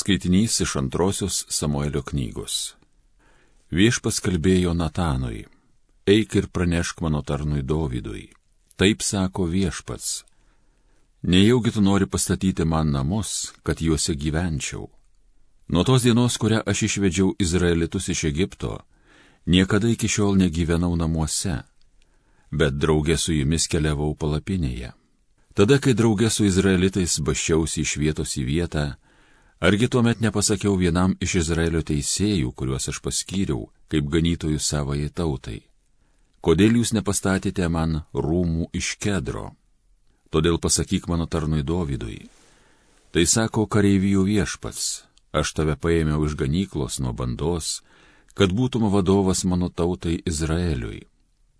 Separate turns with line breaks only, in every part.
Skaitinys iš antrosios Samuelio knygos. Viešpas kalbėjo Natanui, eik ir pranešk mano tarnui Dovydui. Taip sako viešpats. Nejaugi tu nori pastatyti man namus, kad juose gyvenčiau. Nuo tos dienos, kurią aš išvedžiau Izraelitus iš Egipto, niekada iki šiol negyvenau namuose, bet draugė su jumis keliavau palapinėje. Tada, kai draugė su Izraelitais baščiausi iš vietos į vietą, Argi tuomet nepasakiau vienam iš Izraelio teisėjų, kuriuos aš paskyriau, kaip ganytojų savai tautai? Kodėl jūs nepastatėte man rūmų iš kedro? Todėl pasakyk mano tarnui Dovydui. Tai sako kareivijų viešpats, aš tave paėmiau iš ganyklos nuo bandos, kad būtum vadovas mano tautai Izraeliui.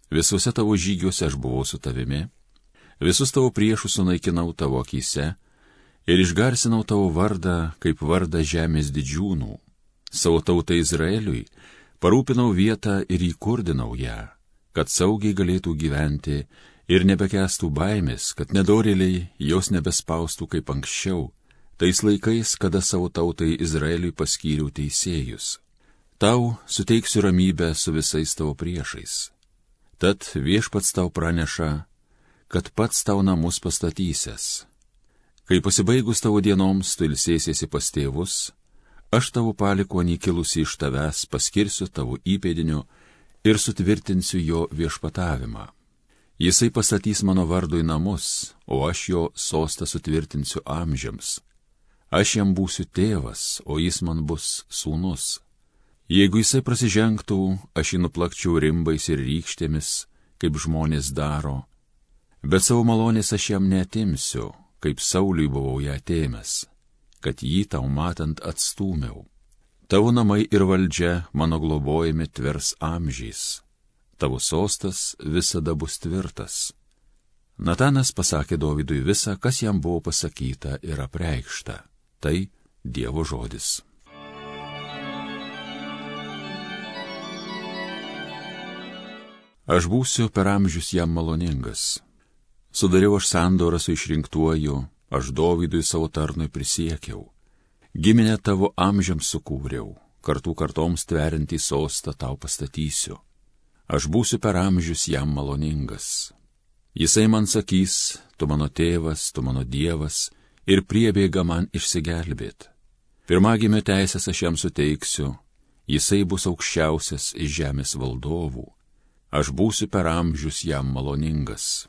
Visuose tavo žygiuose aš buvau su tavimi, visus tavo priešus sunaikinau tavo akise, ir išgarsinau tavo vardą kaip vardą žemės didžiūnų. Savo tautai Izraeliui parūpinau vietą ir įkurdinau ją, kad saugiai galėtų gyventi ir nebekestų baimės, kad nedorėliai jos nebespaustų kaip anksčiau, tais laikais, kada savo tautai Izraeliui paskyriau teisėjus. Tau suteiksiu ramybę su visais tavo priešais. Tad viešpats tau praneša, kad pats tau namus pastatysės Kai pasibaigus tavo dienoms tu ilsėsiesi pas tėvus, aš tavo palikonį kilusi iš tavęs paskirsiu tavo įpėdiniu ir sutvirtinsiu jo viešpatavimą. Jisai pastatys mano vardui namus, o aš jo sostą sutvirtinsiu amžiams. Aš jam būsiu tėvas, o jis man bus sūnus. Jeigu jisai prasižengtų, aš jį nuplakčiau rimbais ir rykštėmis, kaip žmonės daro, bet savo malonės aš jam netimsiu, kaip Sauliui buvau ją atėmęs, kad jį tau matant atstūmiau. Tavo namai ir valdžia mano globojami tvers amžiais, tavo sostas visada bus tvirtas. Natanas pasakė Dovydui visą, kas jam buvo pasakyta ir apreikšta. Tai Dievo žodis. Aš būsiu per amžius jam maloningas Sudariau aš sandorą su išrinktuoju, aš Dovydui savo tarnui prisiekiau. Giminę tavo amžiams sukūriau, kartų kartoms tverinti sostą tau pastatysiu. Aš būsiu per amžius jam maloningas. Jisai man sakys, tu mano tėvas, tu mano dievas, ir priebėga man išsigelbėt. Pirmagimio teisės aš jam suteiksiu, jisai bus aukščiausias iš žemės valdovų. Aš būsiu per amžius jam maloningas.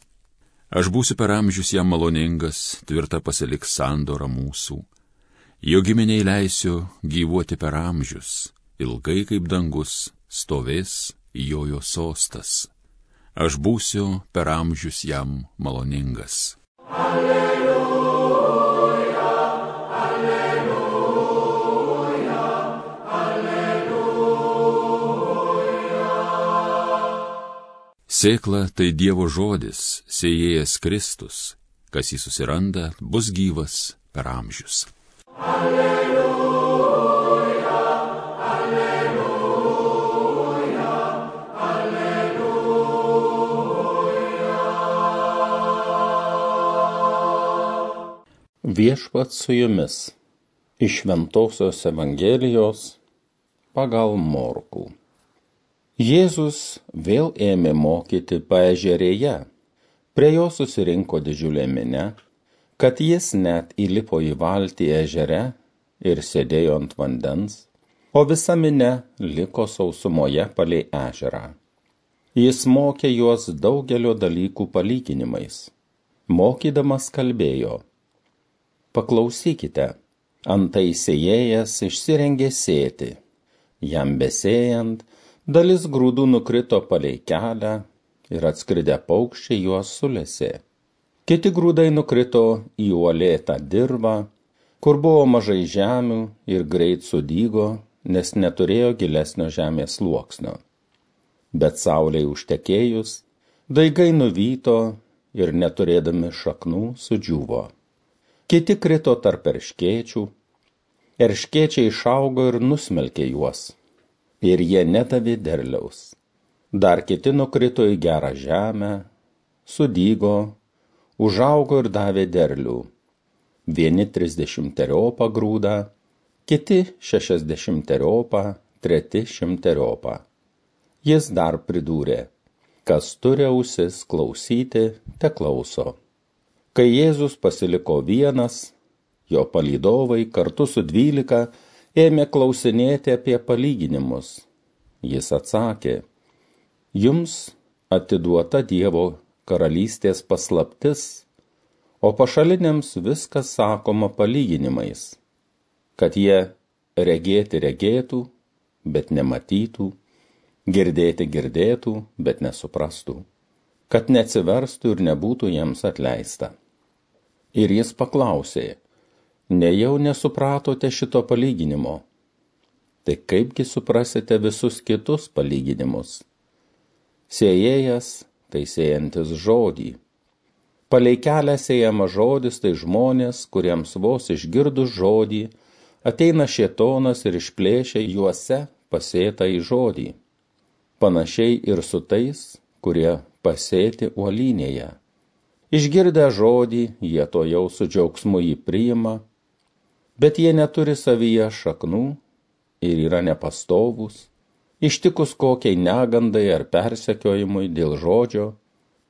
Aš būsiu per amžius jam maloningas, tvirta pasiliks sandora mūsų. Jo giminiai leisiu gyvuoti per amžius, ilgai kaip dangus stovės jojo sostas. Aš būsiu per amžius jam maloningas. Alleluja. Sėkla tai Dievo žodis, sėjėjas Kristus, kas jį susiranda, bus gyvas per amžius. Alleluja, alleluja,
alleluja. Viešpat su jumis iš Ventosios Evangelijos pagal Morkų. Jėzus vėl ėmė mokyti paežerėje. Prie jo susirinko didžiulė minė, kad jis net įlipo į valtį ežere ir sėdėjo ant vandens, o visa minė liko sausumoje palei ežerą. Jis mokė juos daugelio dalykų palyginimais. Mokydamas kalbėjo. Paklausykite, antai sėjėjas išsirengė sėti. Jam besėjant, Dalis grūdų nukrito palei kelią ir atskridę paukščiai juos sulėsė. Kiti grūdai nukrito į uolėtą dirbą, kur buvo mažai žemių ir greit sudygo, nes neturėjo gilesnio žemės sluoksnio. Bet sauliai užtekėjus, daigai nuvyto ir neturėdami šaknų sudžiuvo. Kiti krito tarp erškėčių, erškėčiai išaugo ir nusmelkė juos ir jie nedavė derliaus. Dar kiti nukrito į gerą žemę, sudygo, užaugo ir davė derlių. Vieni trisdešimteriopą grūdą,
kiti šešiasdešimteriopą, treti šimteriopą. Jis dar pridūrė, kas turi ausis klausyti, te klauso. Kai Jėzus pasiliko vienas, jo palydovai kartu su dvylika ėmė klausinėti apie palyginimus. Jis atsakė, jums atiduota Dievo karalystės paslaptis, o pašaliniams viskas sakoma palyginimais, kad jie regėti regėtų, bet nematytų, girdėti girdėtų, bet nesuprastų, kad neatsiverstų ir nebūtų jiems atleista. Ir jis paklausė, nejau nesupratote šito palyginimo, tai kaipgi suprasite visus kitus palyginimus? Sėjėjas tai sėjantis žodį. Palei kelią sėjama žodis tai žmonės, kuriems vos išgirdus žodį, ateina šietonas ir išplėšia juose pasėtą į žodį. Panašiai ir su tais, kurie pasėti uolynėje. Išgirdę žodį, jie to jau su džiaugsmu jį priima, bet jie neturi savyje šaknų ir yra nepastovus, Ištikus kokiai negandai ar persekiojimui dėl žodžio,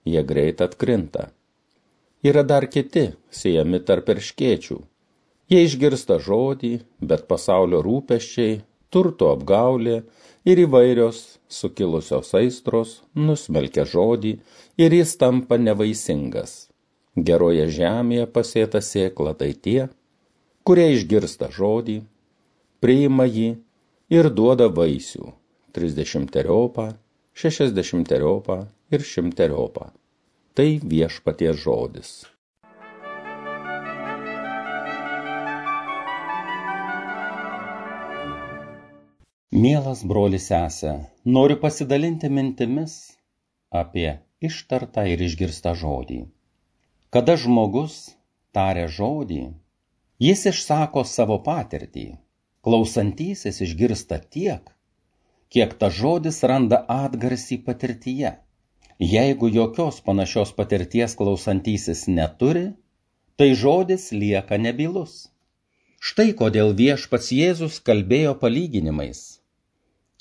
jie greit atkrinta. Yra dar kiti, siejami tarp erškėčių. Jie išgirsta žodį, bet pasaulio rūpeščiai, turto apgaulė ir įvairios sukilusios aistros nusmelkia žodį ir jis tampa nevaisingas. Geroje žemėje pasėta sėkla tai tie, kurie išgirsta žodį, priima jį ir duoda vaisių trisdešimteriopą, šešiasdešimteriopą ir šimteriopą. Tai viešpaties žodis.
Mielas brolis sesė, noriu pasidalinti mintimis apie ištartą ir išgirstą žodį. Kada žmogus taria žodį, jis išsako savo patirtį. Klausantysis išgirsta tiek, kiek tas žodis randa atgarsį patirtyje. Jeigu jokios panašios patirties klausantysis neturi, tai žodis lieka nebylus. Štai kodėl viešpats Jėzus kalbėjo palyginimais,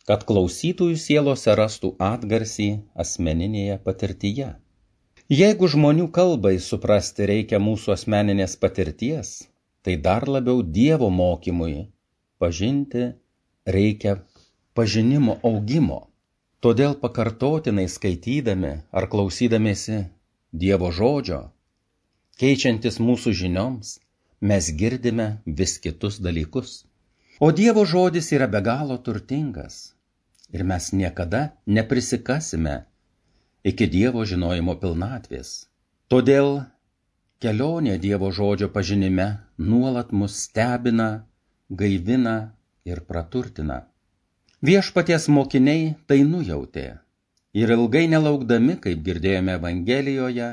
kad klausytųjų sielose rastų atgarsį asmeninėje patirtyje. Jeigu žmonių kalbai suprasti reikia mūsų asmeninės patirties, tai dar labiau Dievo mokymui pažinti reikia pažinimo augimo. Todėl pakartotinai skaitydami ar klausydamėsi Dievo žodžio, keičiantis mūsų žinioms, mes girdime vis kitus dalykus. O Dievo žodis yra be galo turtingas ir mes niekada neprisikasime iki Dievo žinojimo pilnatvės. Todėl kelionė Dievo žodžio pažinime nuolat mus stebina, gaivina ir praturtina. Viešpaties mokiniai tai nujautė ir ilgai nelaukdami, kaip girdėjome Evangelijoje,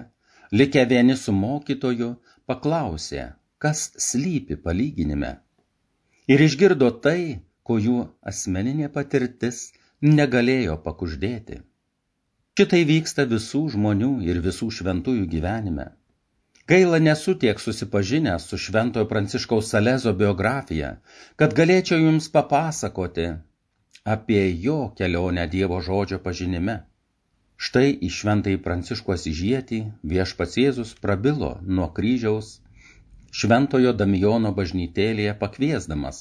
likę vieni su mokytoju, paklausė, kas slypi palyginime. Ir išgirdo tai, ko jų asmeninė patirtis negalėjo pakuždėti. Šitai vyksta visų žmonių ir visų šventųjų gyvenime. Gaila nesu tiek susipažinęs su šventojo Pranciškaus Salezo biografija, kad galėčiau jums papasakoti, apie jo kelionę Dievo žodžio pažinime. Štai į šventąjį Pranciškų Asižietį viešpats Jėzus prabilo nuo kryžiaus šventojo Damijono bažnytėlėje pakviesdamas.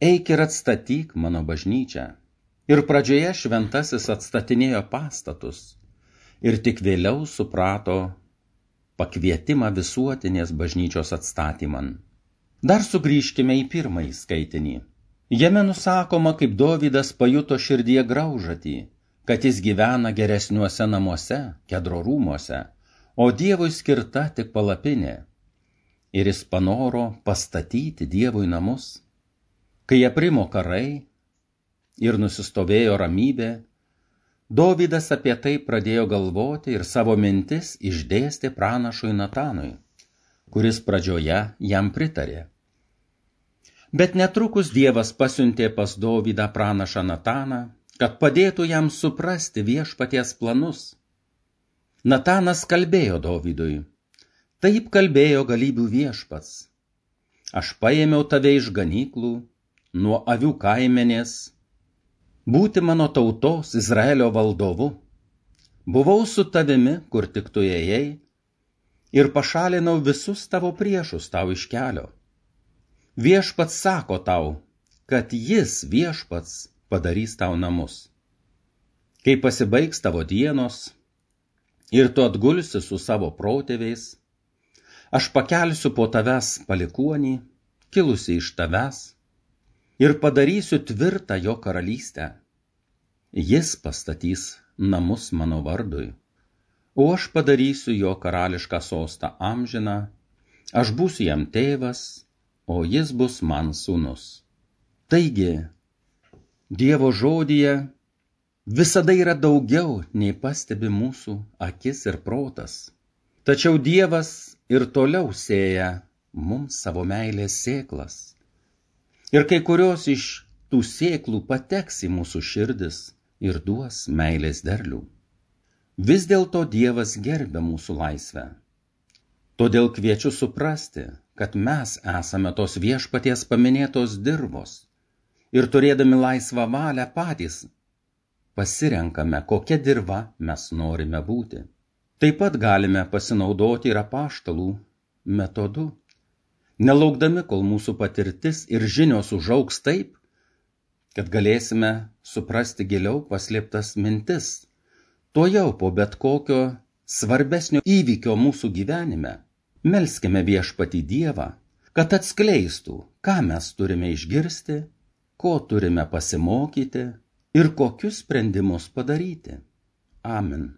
Eik ir atstatyk mano bažnyčią. Ir pradžioje šventasis atstatinėjo pastatus ir tik vėliau suprato pakvietimą visuotinės bažnyčios atstatyman. Dar sugrįžkime į pirmąjį skaitinį. Jame nusakoma, kaip Dovydas pajuto širdie graužatį, kad jis gyvena geresniuose namuose, kedro rūmuose, o Dievui skirta tik palapinė. Ir jis panoro pastatyti Dievui namus. Kai aprimo karai ir nusistovėjo ramybė, Dovydas apie tai pradėjo galvoti ir savo mintis išdėstė pranašui Natanui, kuris pradžioje jam pritarė. Bet netrukus Dievas pasiuntė pas Dovydą pranašą Nataną, kad padėtų jam suprasti viešpaties planus. Natanas kalbėjo Dovydui. Taip kalbėjo galybių viešpats. aš paėmiau tave iš ganyklų, nuo avių kaimenės, būti mano tautos Izraelio valdovu. Buvau su tavimi, kur tik tu ėjai, ir pašalinau visus tavo priešus tau iš kelio. Viešpats sako tau, kad jis viešpats padarys tau namus. Kai pasibaigs tavo dienos ir tu atgulsi su savo protėviais, aš pakelsiu po tavęs palikuonį, kilusi iš tavęs, ir padarysiu tvirtą jo karalystę. Jis pastatys namus mano vardui, o aš padarysiu jo karališką sostą amžiną, aš būsiu jam tėvas, o jis bus man sūnus. Taigi, Dievo žodyje visada yra daugiau, nei pastebi mūsų akis ir protas. Tačiau Dievas ir toliau sėja mums savo meilės sėklas. Ir kai kurios iš tų sėklų pateks į mūsų širdis ir duos meilės derlių. Vis dėlto Dievas gerbia mūsų laisvę. Todėl kviečiu suprasti, kad mes esame tos viešpaties paminėtos dirvos ir turėdami laisvą valią patys pasirenkame, kokia dirba mes norime būti. Taip pat galime pasinaudoti ir apaštalų metodu, nelaukdami, kol mūsų patirtis ir žinios užauks taip, kad galėsime suprasti giliau paslėptas mintis. Tuo jau po bet kokio svarbesnio įvykio mūsų gyvenime melskime viešpati Dievą, kad atskleistų, ką mes turime išgirsti ko turime pasimokyti ir kokius sprendimus padaryti. Amen.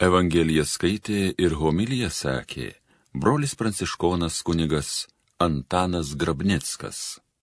Evangeliją skaitė ir homiliją sakė brolis pranciškonas kunigas Antanas Grabnickas.